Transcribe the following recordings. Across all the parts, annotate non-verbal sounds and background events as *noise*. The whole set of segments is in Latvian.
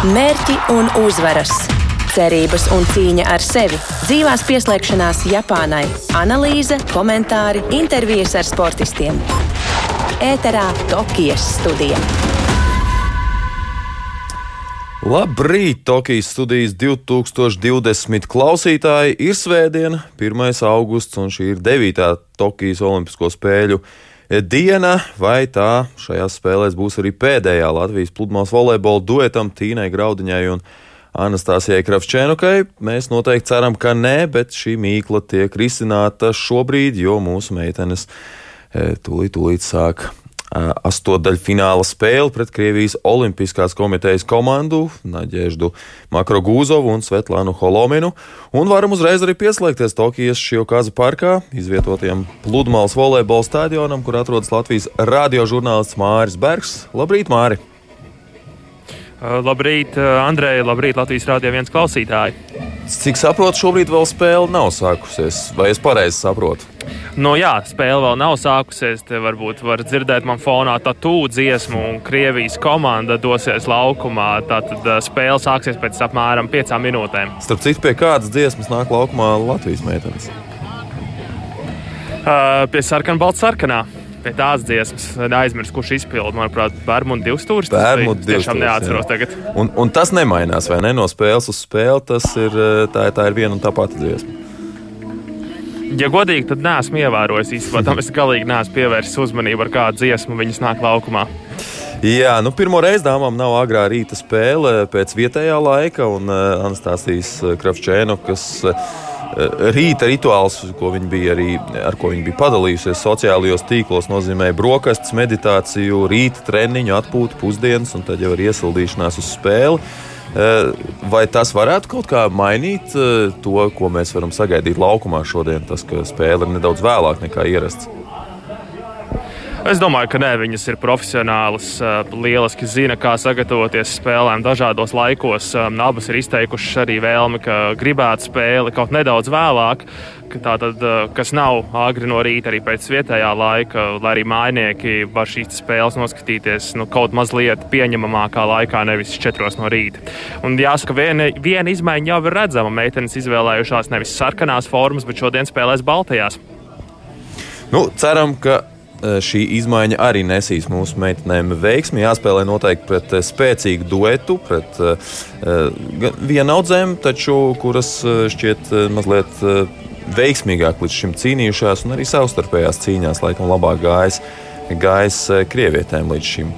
Mērķi un uzvaras, cerības un cīņa ar sevi, dzīvās pieslēgšanās Japānai, analīze, komentāri, intervijas ar sportistiem. Ēterā Tokijas studija. Labrīt, Tokijas studijas 2020 klausītāji! Ir svētdiena, 1. augusts, un šī ir 9. Tokijas Olimpisko spēļu diena, vai tā šajās spēlēs būs arī pēdējā Latvijas pludmales volejbola duetam Tīnai Graudiņai un Anastasijai Kravčēnukai. Mēs noteikti ceram, ka nē, bet šī mīkla tiek risināta šobrīd, jo mūsu meitenes eh, tūlīt, tūlīt sāk astotdaļfināla spēle pret Krievijas Olimpiskās komitejas komandu Naģēždu Makrogūzovu un Svetlānu Holominu. Un varam uzreiz arī pieslēgties Tokijas Šiokaza parkā, izvietotiem pludmales volejbola stadionam, kur atrodas Latvijas radiožurnālists Māris Bergs. Labrīt, Māri! Labrīt, Andrej, labrīt, Latvijas Rādio 1 klausītāji. Cik saprotu, šobrīd vēl spēle nav sākusies, vai es pareizi saprotu? Nu, jā, spēle vēl nav sākusies. Te varbūt var dzirdēt man fonā tatū dziesmu, un Krievijas komanda dosies laukumā. Tātad spēle sāksies pēc apmēram piecām minūtēm. Starp citu, pie kādas dziesmas nāk laukumā Latvijas meitenes? Uh, pie sarkanā, balta sarkanā pie tās dziesmas aizmirst, kurš izpildīja. Manuprāt, Bērmuļs divas stūris. Bērmuļs divas stūris. neatceros tagad. Un, un tas nemainās, vai ne? No spēles uz spēli tas ir, tā, tā ir viena un tā pati dziesma. Ja godīgi, tad neesmu ievērojis īstenībā. Tam es galīgi neesmu pievērsis uzmanību, ar kādu dziesmu viņas nāk laukumā. Jā, nu pirmo reizi dāmām nav agrā rīta spēle pēc vietējā laika, un uh, Anastasijas Kravčēnu, kas uh, rīta rituāls, ko viņi bija arī, ar ko viņi bija padalījusies sociālajos tīklos, nozīmē brokastis, meditāciju, rīta treniņu, atpūtu, pusdienas un tad jau ir iesildīšanās uz spēli. Vai tas varētu kaut kā mainīt to, ko mēs varam sagaidīt laukumā šodien, tas, ka spēle ir nedaudz vēlāk nekā ierasts? Es domāju, ka nē, viņas ir profesionālas, lieliski zina, kā sagatavoties spēlēm dažādos laikos. Abas ir izteikušas arī vēlmi, ka gribētu spēli kaut nedaudz vēlāk. Tātad, kas nav agri no rīta, arī pēc vietējā laika, lai arī mājnieki var šīs spēles noskatīties nu, kaut mazliet pieņemamākā laikā, nevis 4 no rīta. Un jāsaka, viena, viena izmaiņa jau ir redzama. Meitenes izvēlējušās nevis sarkanās formas, bet šodien spēlēs baltajās. Nu, ceram, ka Eh, šī izmaiņa arī nesīs mūsu meitenēm veiksmi. Jāspēlē noteikti pret eh, spēcīgu duetu, pret uh, vienaudzēm, taču kuras šķiet mazliet veiksmīgāk līdz šim cīnījušās, un arī savstarpējās cīņās laikam labāk gājas, gājas krievietēm līdz šim.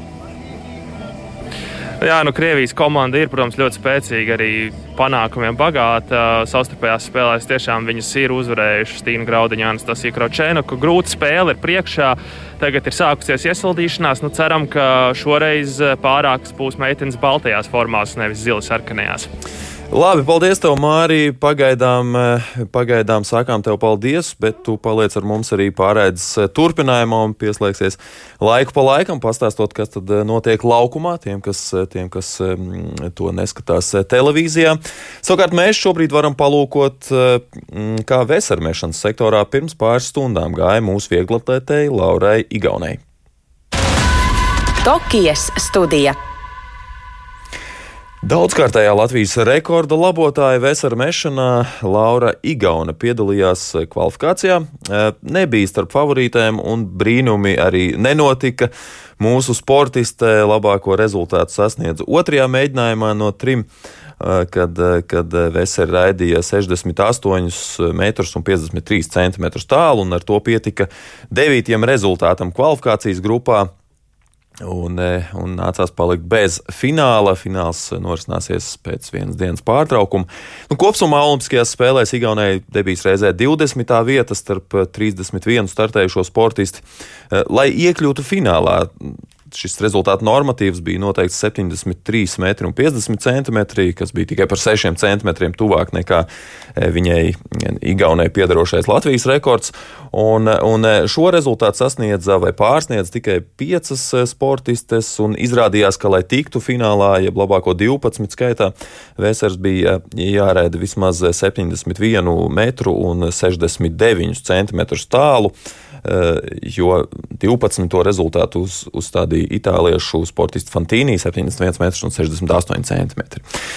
*laughs* Jā, nu, Krievijas komanda ir, protams, ļoti spēcīga, arī panākumiem bagāta. Savstarpējās spēlēs tiešām viņas ir uzvarējušas Tīna Graudiņa, Anastasija Kročēna. Grūta spēle ir priekšā. Tagad ir sākusies iesildīšanās. Nu, ceram, ka šoreiz pārākas būs meitenes baltajās formās, nevis zili sarkanajās. Labi, paldies tev, Mārija. Pagaidām, eh, pagaidām sākām tev paldies, bet tu paliec ar mums arī pārēdzes eh, turpinājumā un pieslēgsies laiku pa laikam, pastāstot, kas tad eh, notiek laukumā, tiem, kas, tiem, kas to neskatās televīzijā. Savukārt mēs šobrīd varam palūkot, kā vesarmēšanas sektorā pirms pāris stundām gāja mūsu vieglatlētēji Laurai Igaunai. Tokijas studija. Daudzkārtējā Latvijas rekorda labotāja Vesera mešanā Laura Igauna piedalījās kvalifikācijā. E, nebija starp favorītēm un brīnumi arī nenotika. Mūsu sportiste labāko rezultātu sasniedza otrajā mēģinājumā no trim e, kad, kad Vesera raidīja 68 metrus un 53 centimetrus tālu, un ar to pietika devītajam rezultātam kvalifikācijas grupā. Un, e, un nācās palikt bez fināla. Fināls norisināsies pēc vienas dienas pārtraukuma. Nu, kopumā Olimpiskajās spēlēs Igaunijai debijas reizē 20. vieta starp 31 startējušo sportistu. E, lai iekļūtu finālā, šis rezultātu normatīvs bija noteikts 73 metri un 50 centimetri, kas bija tikai par 6 centimetriem tuvāk nekā e, viņai Igaunai piedarošais Latvijas rekords. Un, un e, šo rezultātu sasniedza vai pārsniedza tikai 5 e, sportistes, un izrādījās, ka, lai tiktu finālā, jeb labāko 12 skaitā, Vēsers bija jārēda vismaz 71 metru un 69 centimetrus tālu. Jo 12. rezultātu uz, uzstādīja itāliešu sportists Fantīnī 71,68 m.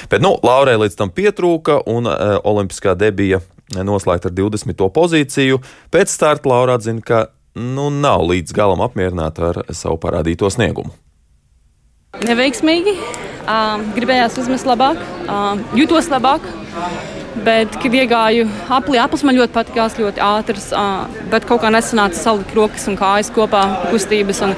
Bet, nu, Laurai līdz tam pietrūka, un olimpiskā debija noslēgta ar 20. pozīciju. Pēc starta Laura atzina, ka nu, nav līdz galam apmierināta ar savu parādīto sniegumu. Neveiksmīgi. Um, gribējās uzmest labāk, um, jutos labāk. Bet, kad iegāju aplī, aplis man ļoti patīkās, ļoti ātrs. Bet kaut kā nesanāca salikt rokas un kājas kopā, kustības. Un...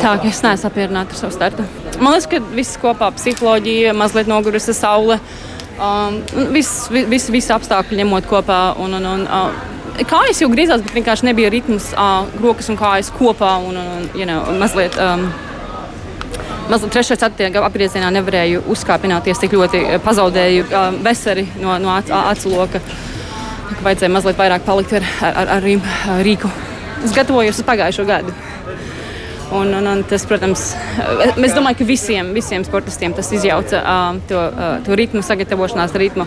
Tā kā es neesmu apmierināta ar savu startu. Man liekas, ka viss kopā - psiholoģija, mazliet nogurusi saule. Um, viss, viss, viss apstākļi ņemot kopā. Un, un, un, uh, kājas jau grīzās, bet vienkārši nebija ritms, uh, rokas un kājas kopā. Un, un, you know, mazliet, um, mazliet trešais apgriezienā nevarēju uzkāpināties tik ļoti, eh, pazaudēju uh, veseli no, no acu loka. Vajadzēja mazliet vairāk palikt ar, ar, ar rīku. Es gatavojos uz pagājušo gadu. Un, un, un tas, protams, es domāju, ka visiem, visiem sportistiem tas izjauca uh, to, uh, to ritmu, sagatavošanās ritmu.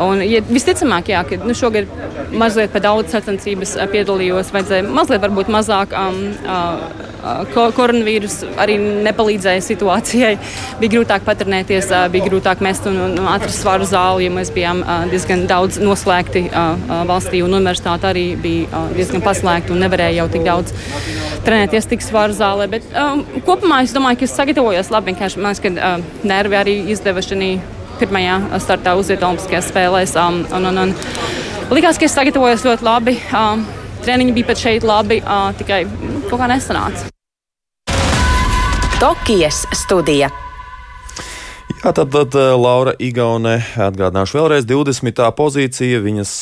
Un, ja, visticamāk, jā, ka nu, šogad mazliet par daudz sacensības piedalījos, vajadzēja mazliet varbūt mazāk. Um, uh, Ko, koronavīrus arī nepalīdzēja situācijai. Bija grūtāk paternēties, bija grūtāk mest un, un atrast svaru zāli, jo mēs bijām diezgan daudz noslēgti valstī. Un universitāte arī bija diezgan paslēgta un nevarēja jau tik daudz trenēties tik svaru zālē. Bet um, kopumā es domāju, ka es sagatavojos labi. Vienkārši man liekas, ka uh, nervi arī izdeva šī pirmajā startā uziet Olimpiskajās spēlēs. Um, un, un, un, likās, ka es sagatavojos ļoti labi. Um, Treniņi bija pat šeit labi, uh, tikai kaut kā nesanāca. Tokijas studija. Jā, tad, tad Laura Igaune atgādināšu vēlreiz 20. pozīcija. Viņas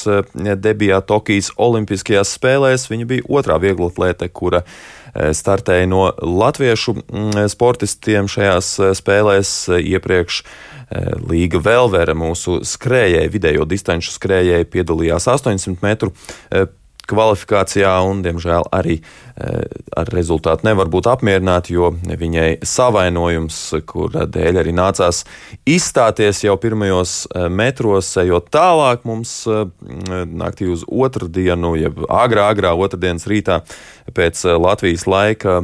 debijā Tokijas Olimpiskajās spēlēs. Viņa bija otrā vieglatlēte, kura startēja no latviešu sportistiem šajās spēlēs iepriekš. Līga Velvere, mūsu skrējēji, vidējo distanču skrējēji, piedalījās 800 metru kvalifikācijā, un, diemžēl, arī eh, ar rezultātu nevar būt apmierināti, jo viņai savainojums, kura dēļ arī nācās izstāties jau pirmajos eh, metros, ejot tālāk mums eh, naktī uz otrdienu, jeb agrā, agrā otrdienas rītā pēc Latvijas laika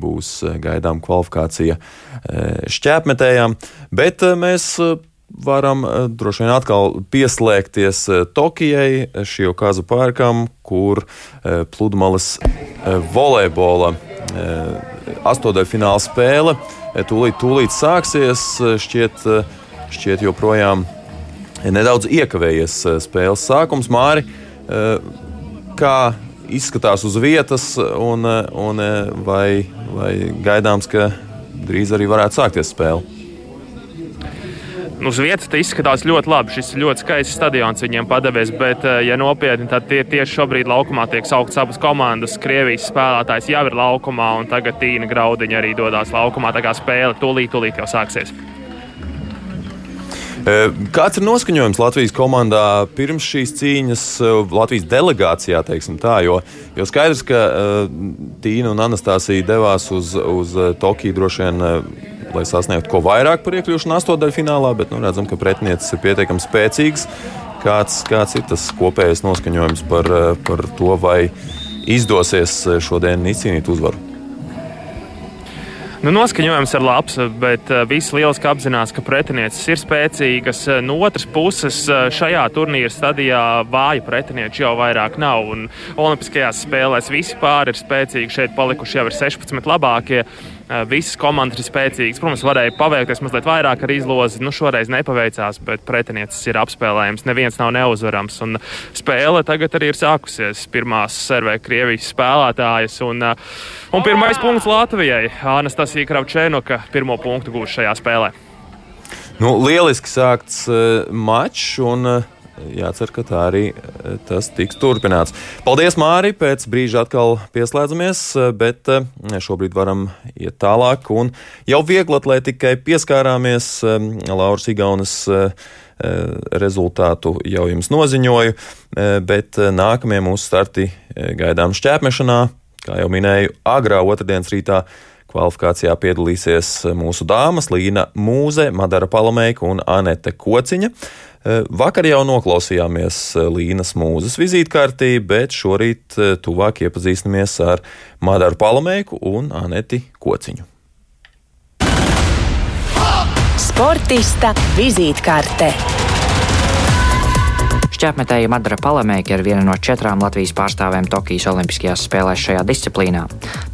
būs gaidām kvalifikācija šķēpmetējām, bet mēs varam eh, droši vien atkal pieslēgties eh, Tokijai, šī okazu parkam, kur eh, pludmales volejbola astotdaļfināla spēle tūlīt, tūlīt sāksies. Šķiet, šķiet joprojām nedaudz iekavējies spēles sākums. Māri, kā izskatās uz vietas, un, un vai, vai gaidāms, ka drīz arī varētu sākties spēle? Uz vietas tas izskatās ļoti labi. Šis ļoti skaists stadions viņiem padevies, bet, eh, ja nopietni, tad tie, tieši šobrīd laukumā tiek sauktas abas komandas. Krievijas spēlētājs jau ir laukumā, un tagad Tīna Graudiņa arī dodas laukumā. Tā kā spēle tūlīt, tūlīt jau sāksies. Eh, kāds ir noskaņojums Latvijas komandā pirms šīs cīņas, eh, Latvijas delegācijā, tā? Jo, jo skaidrs, ka uh, Tīna un Anastasija devās uz, uz Tokiju droši vien. Lai sasniegtu ko vairāk par iekļūšanu astotdaļfinālā, bet nu, redzam, ka pretiniecis ir pietiekami spēcīgs. Kāds, kāds ir tas kopējais noskaņojums par, eh, par to, vai izdosies eh, šodien izcīnīt uzvaru? Nu, noskaņojums ir labs, bet uh, visi lieliski apzinās, ka pretinieces ir spēcīgas. No otras puses, šajā turnīra stadijā vāju pretinieku jau vairāk nav. Olimpiskajās spēlēs visi pāri ir spēcīgi. Šeit palikuši jau ir 16 labākie. Visas komandas ir spēcīgas. Protams, varēja paveikties mazliet vairāk ar izlozi. Nu, šoreiz nepaveicās, bet pretiniecis ir apspēlējams. Neviens nav neuzvarams. Un spēle tagad arī ir sākusies. Pirmās servē Krievijas spēlētājas. Un, un pirmais punkts Latvijai. Anastasija Kravčēnoka pirmo punktu gūs šajā spēlē. Nu, lieliski sākts uh, mačs. Un, uh jācer, ka tā arī eh, tas tiks turpināts. Paldies, Māri! Pēc brīža atkal pieslēdzamies, eh, bet eh, šobrīd varam iet tālāk. Un jau viegli atlētikai pieskārāmies Lauras Igaunas rezultātu jau jums noziņoju, bet nākamie mūsu starti gaidām šķēpmešanā, kā jau minēju, agrā otrdienas rītā Kvalifikācijā piedalīsies mūsu dāmas Līna Mūze, Madara Palameika un Anete Kociņa. Vakar jau noklausījāmies Līnas mūzes vizītkārtī, bet šorīt tuvāk iepazīstamies ar Madaru Palameiku un Aneti Kociņu. Sportista vizītkārte. Šķērsmetēja Madara Palamēka ir viena no četrām Latvijas pārstāvēm Tokijas Olimpiskajās spēlēs šajā disciplīnā.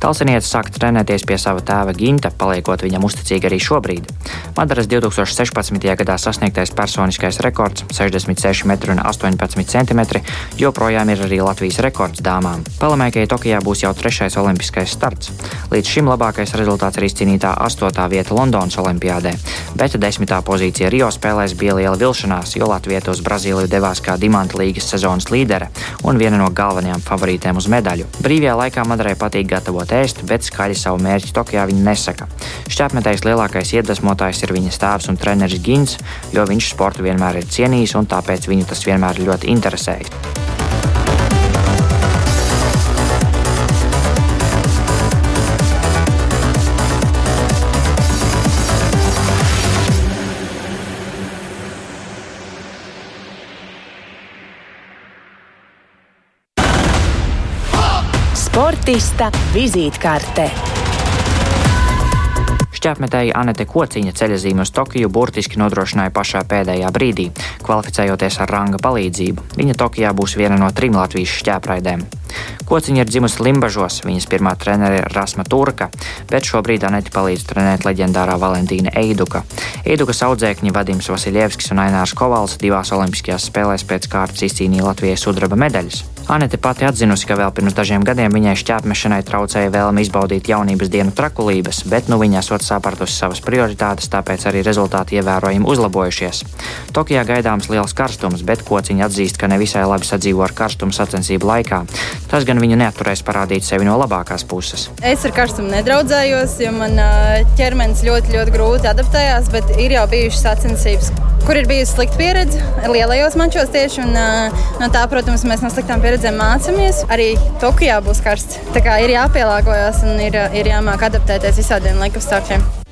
Talsiniece sāka trenēties pie sava tēva Ginta, paliekot viņam uzticīgi arī šobrīd. Madaras 2016. gadā sasniegtais personiskais rekords - 66,18 cm - joprojām ir arī Latvijas rekords dāmām. Palamēkai Tokijā būs jau trešais olimpiskais starts. Līdz šim labākais rezultāts ir izcīnītā astotā vieta Londonas olimpiādē, bet desmitā pozīcija Rio spēlēs bija liela vilšanās, jo Latvija uz Brazīliju devās kā Dimanta līgas sezonas līdere un viena no galvenajām favorītēm uz medaļu. Brīvajā laikā Madarai patīk gatavot ēst, bet skaļi savu mērķi Tokijā viņa nesaka. Šķērsmetējs lielākais iedvesmotājs ir viņas tēvs un treneris Gins, jo viņš sportu vienmēr ir cienījis un tāpēc viņu tas vienmēr ļoti interesējis. Sportista vizītkārte. Šķērsmetēja Anete Kociņa ceļazīme uz Tokiju burtiski nodrošināja pašā pēdējā brīdī, kvalificējoties ar ranga palīdzību. Viņa Tokijā būs viena no trim Latvijas šķērpraidēm. Kociņa ir dzimusi Limbažos, viņas pirmā trenere ir Rasma Turka, bet šobrīd Aneti palīdz trenēt leģendārā Valentīna Eiduka. Eidukas audzēkņi Vadims Vasiljevskis un Ainārs Kovals divās olimpiskajās spēlēs pēc kārtas izcīnīja Latvijas sudraba medaļas. Anete pati atzinusi, ka vēl pirms dažiem gadiem viņai šķēpmešanai traucēja vēlme izbaudīt jaunības dienu trakulības, bet nu viņa esot sapratusi savas prioritātes, tāpēc arī rezultāti ievērojami uzlabojušies. Tokijā gaidāms liels karstums, bet kociņa atzīst, ka nevisai labi sadzīvo ar karstumu sacensību laikā. Tas gan viņu neatturēs parādīt sevi no labākās puses. Es ar karstumu nedraudzējos, jo man ķermenis ļoti, ļoti grūti adaptējās, bet ir jau bijušas sacensības, kur ir bijusi slikta pieredze lielajos mančos tieši. Un, no tā, protams, mēs no sliktām pieredzēm mācāmies. Arī Tokijā būs karsts. Tā kā ir jāpielāgojas un ir, ir jāmāk adaptēties visādiem laikapstākļiem.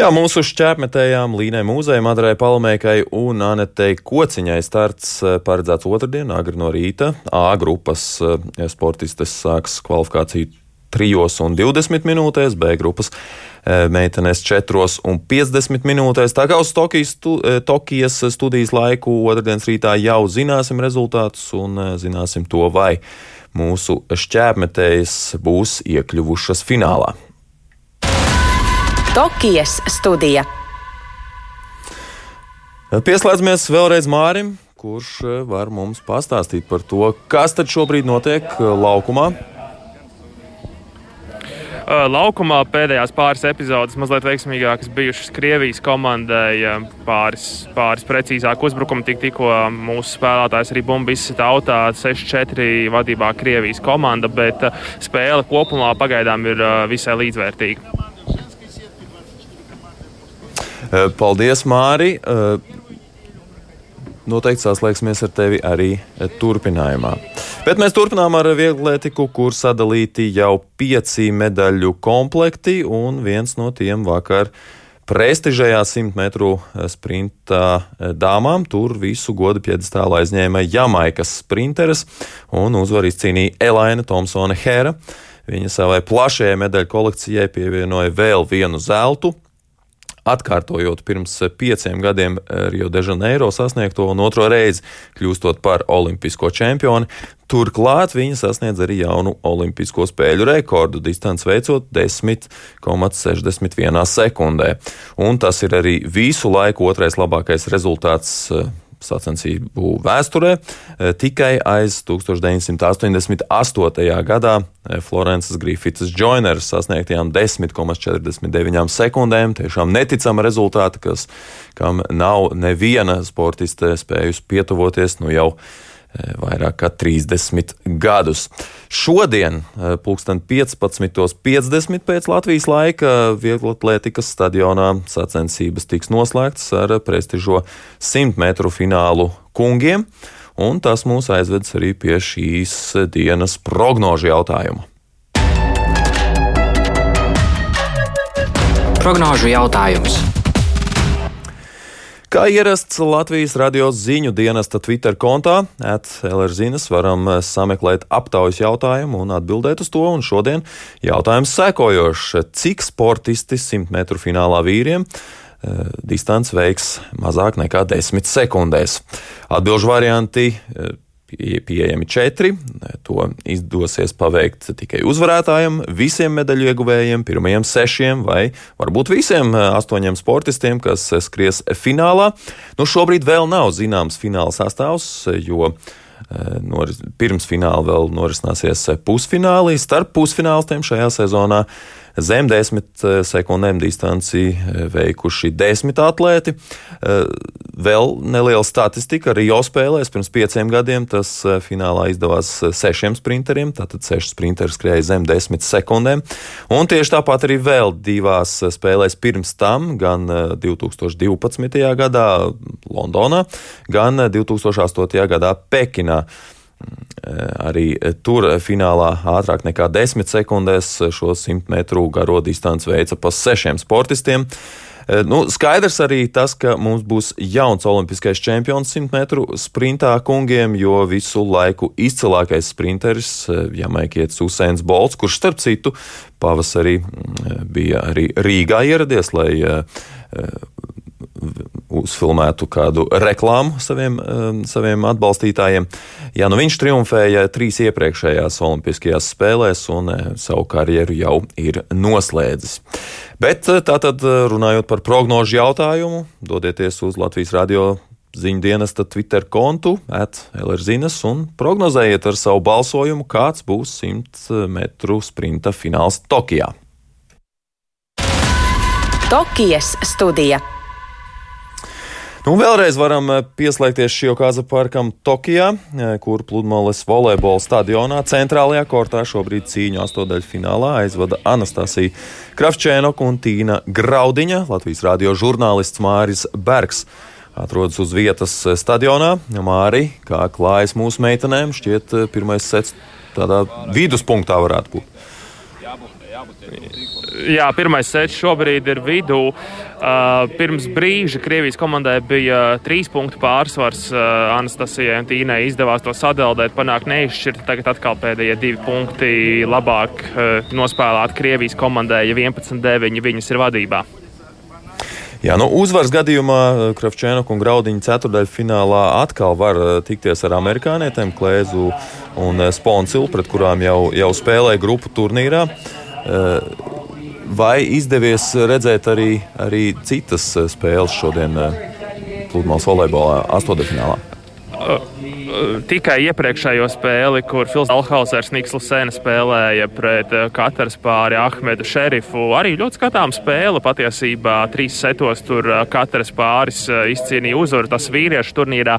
Jā, mūsu šķērsmetējām Līnai Mūzei, Madarai Palmēkai un Anetei Kociņai starts eh, paredzēts otrdien, agri no rīta. A grupas eh, sportistes sāks kvalifikāciju 3 un 20 minūtēs, B grupas e, meitenes 4 un 50 minūtēs. Tā kā uz Tokijas, stu, Tokijas studijas laiku otrdienas rītā jau zināsim rezultātus un zināsim to, vai mūsu šķērsmetējas būs iekļuvušas finālā. Tokijas studija. Pieslēdzamies vēlreiz Mārim, kurš var mums pastāstīt par to, kas tad šobrīd notiek laukumā. Laukumā pēdējās pāris epizodes mazliet veiksmīgākas bijušas Krievijas komandai. Pāris, pāris precīzāk uzbrukumi tik, tikko mūsu spēlētājs arī bumbu izsita autā 6-4 vadībā Krievijas komanda, bet spēle kopumā pagaidām ir visai līdzvērtīga. Paldies, Māri! Noteikti saslēgsimies ar tevi arī turpinājumā. Bet mēs turpinām ar vieglētiku, kur sadalīti jau pieci medaļu komplekti, un viens no tiem vakar prestižajā 100 metru sprinta dāmām. Tur visu godu piedestālu aizņēma Jamaikas sprinteres un uzvaru izcīnīja Elaina Thompsone Hēra. Viņa savai plašajai medaļu kolekcijai pievienoja vēl vienu zeltu, atkārtojot pirms pieciem gadiem Rio de Janeiro sasniegto un otro reizi kļūstot par olimpisko čempioni. Turklāt viņa sasniedz arī jaunu olimpisko spēļu rekordu, distanci veicot 10,61 sekundē. Un tas ir arī visu laiku otrais labākais rezultāts sacensību vēsturē, e, tikai aiz 1988. gadā e, Florences Griffiths Joineris sasniegtajām 10,49 sekundēm. Tiešām neticama rezultāta, kas, kam nav neviena sportiste spējusi pietuvoties nu jau vairāk kā 30 gadus. Šodien, pulksten 15.50 pēc Latvijas laika, vieglatlētikas stadionā sacensības tiks noslēgtas ar prestižo 100 metru finālu kungiem, un tas mūs aizvedis arī pie šīs dienas prognožu jautājuma. Prognožu jautājums. Kā ierasts Latvijas radio ziņu dienesta Twitter kontā, LRZinas varam eh, sameklēt aptaujas jautājumu un atbildēt uz to. Un šodien jautājums sekojošs. Cik sportisti 100 metru finālā vīriem eh, distance veiks mazāk nekā 10 sekundēs? Atbilžu varianti eh, pieejami četri. To izdosies paveikt tikai uzvarētājiem, visiem medaļu ieguvējiem, pirmajiem sešiem vai varbūt visiem eh, astoņiem sportistiem, kas skries finālā. Nu, šobrīd vēl nav zināms fināla sastāvs, jo eh, noris, pirms fināla vēl norisināsies pusfinālī. Starp pusfinālistiem šajā sezonā zem desmit eh, sekundēm distanci eh, veikuši desmit atlēti. Eh, vēl neliela statistika arī jau spēlēs pirms pieciem gadiem. Tas finālā izdevās sešiem sprinteriem, tātad seši sprinteri skrēja zem desmit sekundēm. Un tieši tāpat arī vēl divās spēlēs pirms tam, gan 2012. gadā Londonā, gan 2008. gadā Pekinā. Eh, arī tur finālā ātrāk nekā 10 sekundēs šo 100 metru garo distanci veica pa sešiem sportistiem. Eh, nu, skaidrs arī tas, ka mums būs jauns olimpiskais čempions 100 metru sprintā kungiem, jo visu laiku izcilākais sprinteris, eh, jamaikietis Usains Bolts, kurš starp citu pavasarī mm, bija arī Rīgā ieradies, lai uzfilmētu kādu reklāmu saviem, um, saviem atbalstītājiem. Jā, nu viņš triumfēja trīs iepriekšējās Olimpiskajās spēlēs un uh, savu karjeru jau ir noslēdzis. Bet uh, tātad uh, runājot par prognožu jautājumu, dodieties uz Latvijas radio ziņu dienesta Twitter kontu, atlrzinas un prognozējiet ar savu balsojumu, kāds būs 100 metru sprinta fināls Tokijā. Tokijas studija. Nu, vēlreiz varam eh, pieslēgties Šiokaza parkam Tokijā, eh, kur pludmales volejbola stadionā centrālajā kortā šobrīd cīņu astodaļu finālā aizvada Anastasija Kravčēnoka un Tīna Graudiņa, Latvijas radio žurnālists Māris Bergs. Atrodas uz vietas eh, stadionā. Māri, kā klājas mūsu meitenēm, šķiet, pirmais sets tādā viduspunktā varētu būt. Jā, pirmais sets šobrīd ir vidū. Uh, pirms brīža Krievijas komandai bija trīs punktu pārsvars. Uh, Anastasijai un Tīnai izdevās to sadalīt, panākt neizšķirt. Tagad atkal pēdējie divi punkti labāk uh, nospēlēt Krievijas komandai, ja 11-9 viņas ir vadībā. Jā, nu, uzvaras gadījumā Kravčēnoka un Graudiņa ceturdaļfinālā atkal var tikties ar amerikānietēm Klēzu un Sponcilu, pret kurām jau, jau spēlēja grupu turnīrā. Uh, Vai izdevies redzēt arī, arī citas eh, spēles šodien eh, pludmales volejbolā, astotdaļfinālā? Tikai iepriekšējo spēli, kur Fils Alhausers Niksls Sēne spēlēja pret katras pāri Ahmedu Šerifu. Arī ļoti skatām spēle patiesībā. Trīs setos tur katras pāris izcīnīja uzvaru tas vīriešu turnīrā.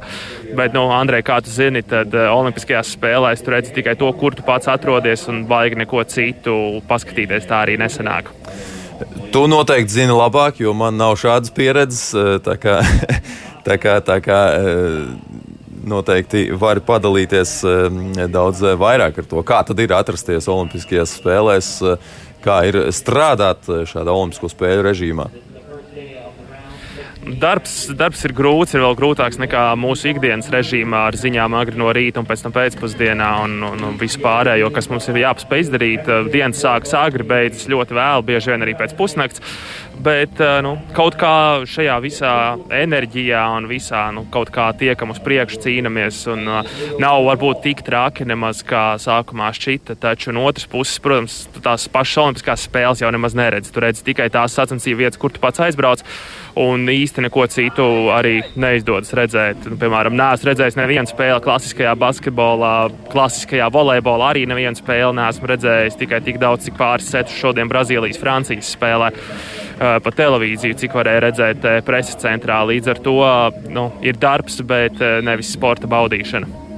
Bet, nu, Andrej, kā tu zini, tad Olimpiskajās spēlēs tu redzi tikai to, kur tu pats atrodies un baigi neko citu paskatīties tā arī nesanāk. Tu noteikti zini labāk, jo man nav šādas pieredzes. Eh, tā kā, *laughs* tā kā, tā kā eh, noteikti vari padalīties eh, daudz vairāk ar to, kā tad ir atrasties Olimpiskajās spēlēs, kā ir strādāt šādā Olimpisko spēļu režīmā. Darbs, darbs ir grūts, ir vēl grūtāks nekā mūsu ikdienas režīmā ar ziņām agri no rīta un pēc tam pēcpusdienā un, un, un vispārējo, kas mums ir jāpaspēj izdarīt. Dienas sākas agri, beidzas ļoti vēl, bieži vien arī pēc pusnakts. Bet eh, nu, kaut kā šajā visā enerģijā un visā nu, kaut kā tiekam uz priekšu, cīnāmies. Un, uh, nav varbūt tik traki nemaz kā sākumā šķita. Taču no otras puses, protams, tās pašas olimpiskās spēles jau nemaz neredz. Tu redzi tikai tās sacensību vietas, kur tu pats aizbrauc. Un īsti neko citu arī neizdodas redzēt. Nu, piemēram, neesmu redzējis nevienu spēli klasiskajā basketbolā, klasiskajā volejbolā. Arī nevienu spēli neesmu redzējis tikai tik daudz, cik pāris setus šodien Brazīlijas-Francijas spēlē pa televīziju, cik varēja redzēt preses centrā. Līdz ar to nu, ir darbs, bet nevis sporta baudīšana.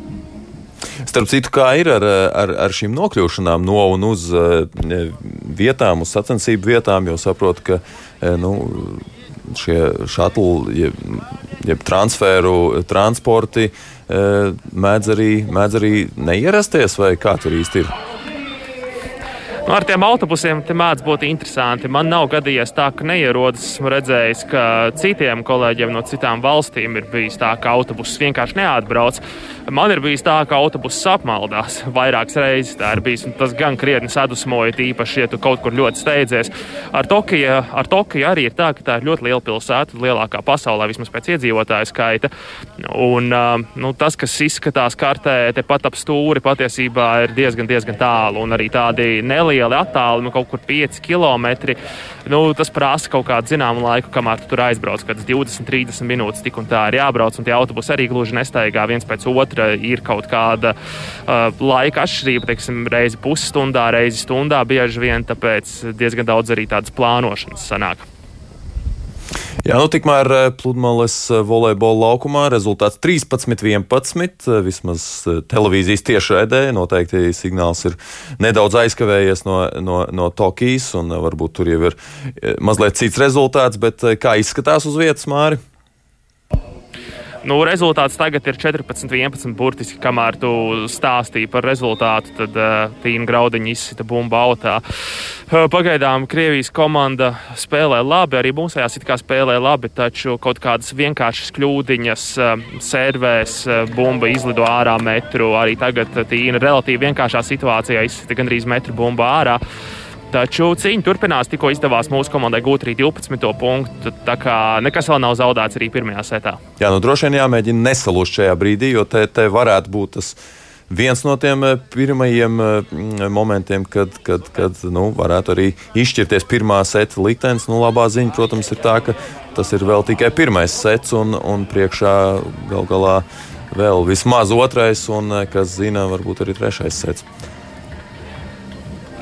Starp citu, kā ir ar, ar, ar šīm nokļūšanām no un uz vietām, uz sacensību vietām, jo saprotu, ka nu, šie šatli, jeb, jeb transferu transporti mēdz arī, mēdz arī neierasties, vai kā tur īsti ir? Nu, ar tiem autobusiem te mēdz būt interesanti. Man nav gadījies tā, ka neierodas. Esmu redzējis, ka citiem kolēģiem no citām valstīm ir bijis tā, ka autobuss vienkārši neatbrauc. Man ir bijis tā, ka autobuss apmaldās vairākas reizes. Tā ir bijis, un tas gan krietni sadusmoja, īpaši, ja tu kaut kur ļoti steidzies. Ar Tokiju, ar Tokiju arī ir tā, ka tā ir ļoti liela pilsēta, lielākā pasaulē, vismaz pēc iedzīvotāju skaita. Un, nu, tas, kas izskatās kartē, tepat ap stūri, patiesībā ir diezgan, diezgan tālu. Un arī tādi nelieli attālumi, kaut kur 5 km. Nu, tas prasa kaut kādu zināmu laiku, kamēr tu tur aizbrauc. Kad 20, 30 minūtes tik un tā ir jābrauc, un tie autobusi arī gluži nestaigā viens pēc otra ir kaut kāda uh, laika atšķirība, teiksim, reizi pusstundā, reizi stundā bieži vien, tāpēc diezgan daudz arī tādas plānošanas sanāk. Jā, nu tikmēr uh, pludmales uh, volejbola laukumā rezultāts 13-11. Uh, vismaz televīzijas tiešraidē noteikti signāls ir nedaudz aizkavējies no, no, no Tokijas, un varbūt tur jau ir mazliet cits rezultāts, bet kā izskatās uz vietas māri? Nu, rezultāts tagad ir 14, 11. Burtiski, kamēr tu stāstīji par rezultātu, tad uh, Tīna Graudiņa izsita bumbu autā. Uh, pagaidām Krievijas komanda spēlē labi, arī mūsējās it kā spēlē labi, taču kaut kādas vienkāršas kļūdiņas uh, servēs, uh, bumba izlido ārā metru. Arī tagad Tīna relatīvi vienkāršā situācijā izsita gandrīz metru bumbu ārā. Uh, Taču cīņa turpinās, tikko izdevās mūsu komandai gūt arī 12. punktu. Tā kā nekas vēl nav zaudēts arī pirmajā setā. Jā, nu droši vien jāmēģina nesalūst šajā brīdī, jo te, te varētu būt tas viens no tiem eh, pirmajiem eh, momentiem, kad, kad, kad nu, varētu arī izšķirties pirmā seta liktenis. Nu, labā ziņa, protams, ir tā, ka tas ir vēl tikai pirmais sets un, un priekšā gal galā vēl vismaz otrais, un, eh, kas zina, varbūt arī trešais sets.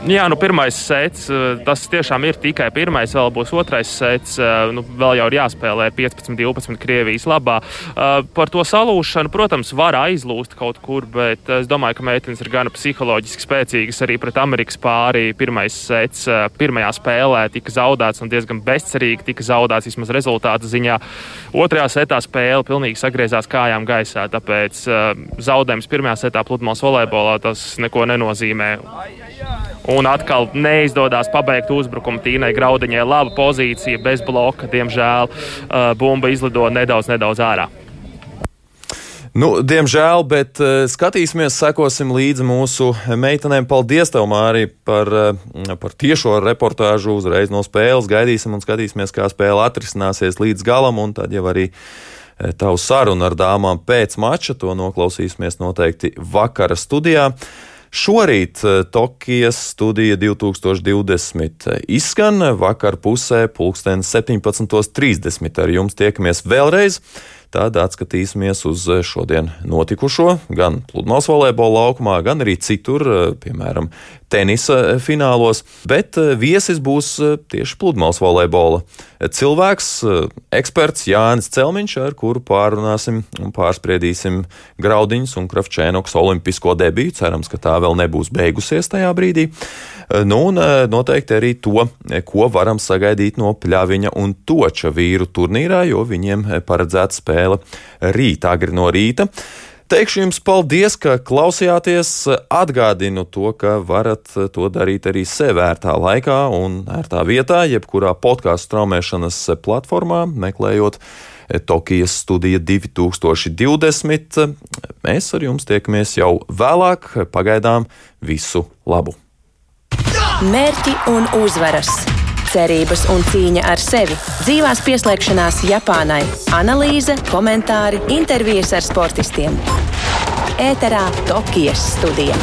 Jā, nu, pirmais sets, eh, tas tiešām ir tikai pirmais, vēl būs otrais sets. Eh, nu, vēl jau ir jāspēlē 15, 12 Krievijas labā. Eh, par to salūšanu, protams, var aizlūst kaut kur, bet es domāju, ka meitenes ir gan psiholoģiski spēcīgas arī pret Amerikas pāri. Pirmais sets, pirmajā spēlē tika zaudēts un diezgan bezcerīgi tika zaudēts vismaz rezultātu ziņā. Otrajā setā spēle pilnīgi sagriezās kājām gaisā, tāpēc zaudējums pirmajā setā pludmales volejbolā tas neko nenozīmē. Un atkal neizdodas pabeigt uzbrukumu Tīnai Graudiņai. Laba pozīcija, bez bloka, diemžēl uh, bumba izlido nedaudz, nedaudz ārā. Nu, diemžēl, bet uh, skatīsimies, sekosim līdzi mūsu meitenēm. Paldies, tev, Mārī, par, uh, par tiešo reportāžu uzreiz no spēles. Gaidīsim un skatīsimies, kā spēle atrisināsies līdz galam, un tad jau arī tavu sarunu ar dāmām pēc mača. To noklausīsimies noteikti vakara studijā. Šorīt eh, Tokijas studija 2020 izskan vakar pusē, pulksten 17.30. Ar jums tiekamies vēlreiz. Tad atskatīsimies uz šodien notikušo gan pludmales volejbola laukumā, gan arī citur, piemēram, tenisa finālos. Bet viesis būs tieši pludmales volejbola cilvēks, eksperts Jānis Celmiņš, ar kuru pārunāsim un pārspriedīsim Graudiņas un Kravčēnoks olimpisko debiju. Cerams, ka tā vēl nebūs beigusies tajā brīdī. Nu, un noteikti arī to, ko varam sagaidīt no pļaviņa un toča vīru turnīrā, jo viņiem paredzēta spēle spēle rīt, agri no rīta. Teikšu jums paldies, ka klausījāties. Atgādinu to, ka varat to darīt arī sev ērtā laikā un ērtā vietā, jebkurā podkāstu straumēšanas platformā, meklējot Tokijas studija 2020. Mēs ar jums tiekamies jau vēlāk. Pagaidām visu labu! Mērķi un uzvaras! Cerības un cīņa ar sevi, dzīvās pieslēgšanās Japānai, analīze, komentāri, intervijas ar sportistiem. Ēterā Tokijas studija.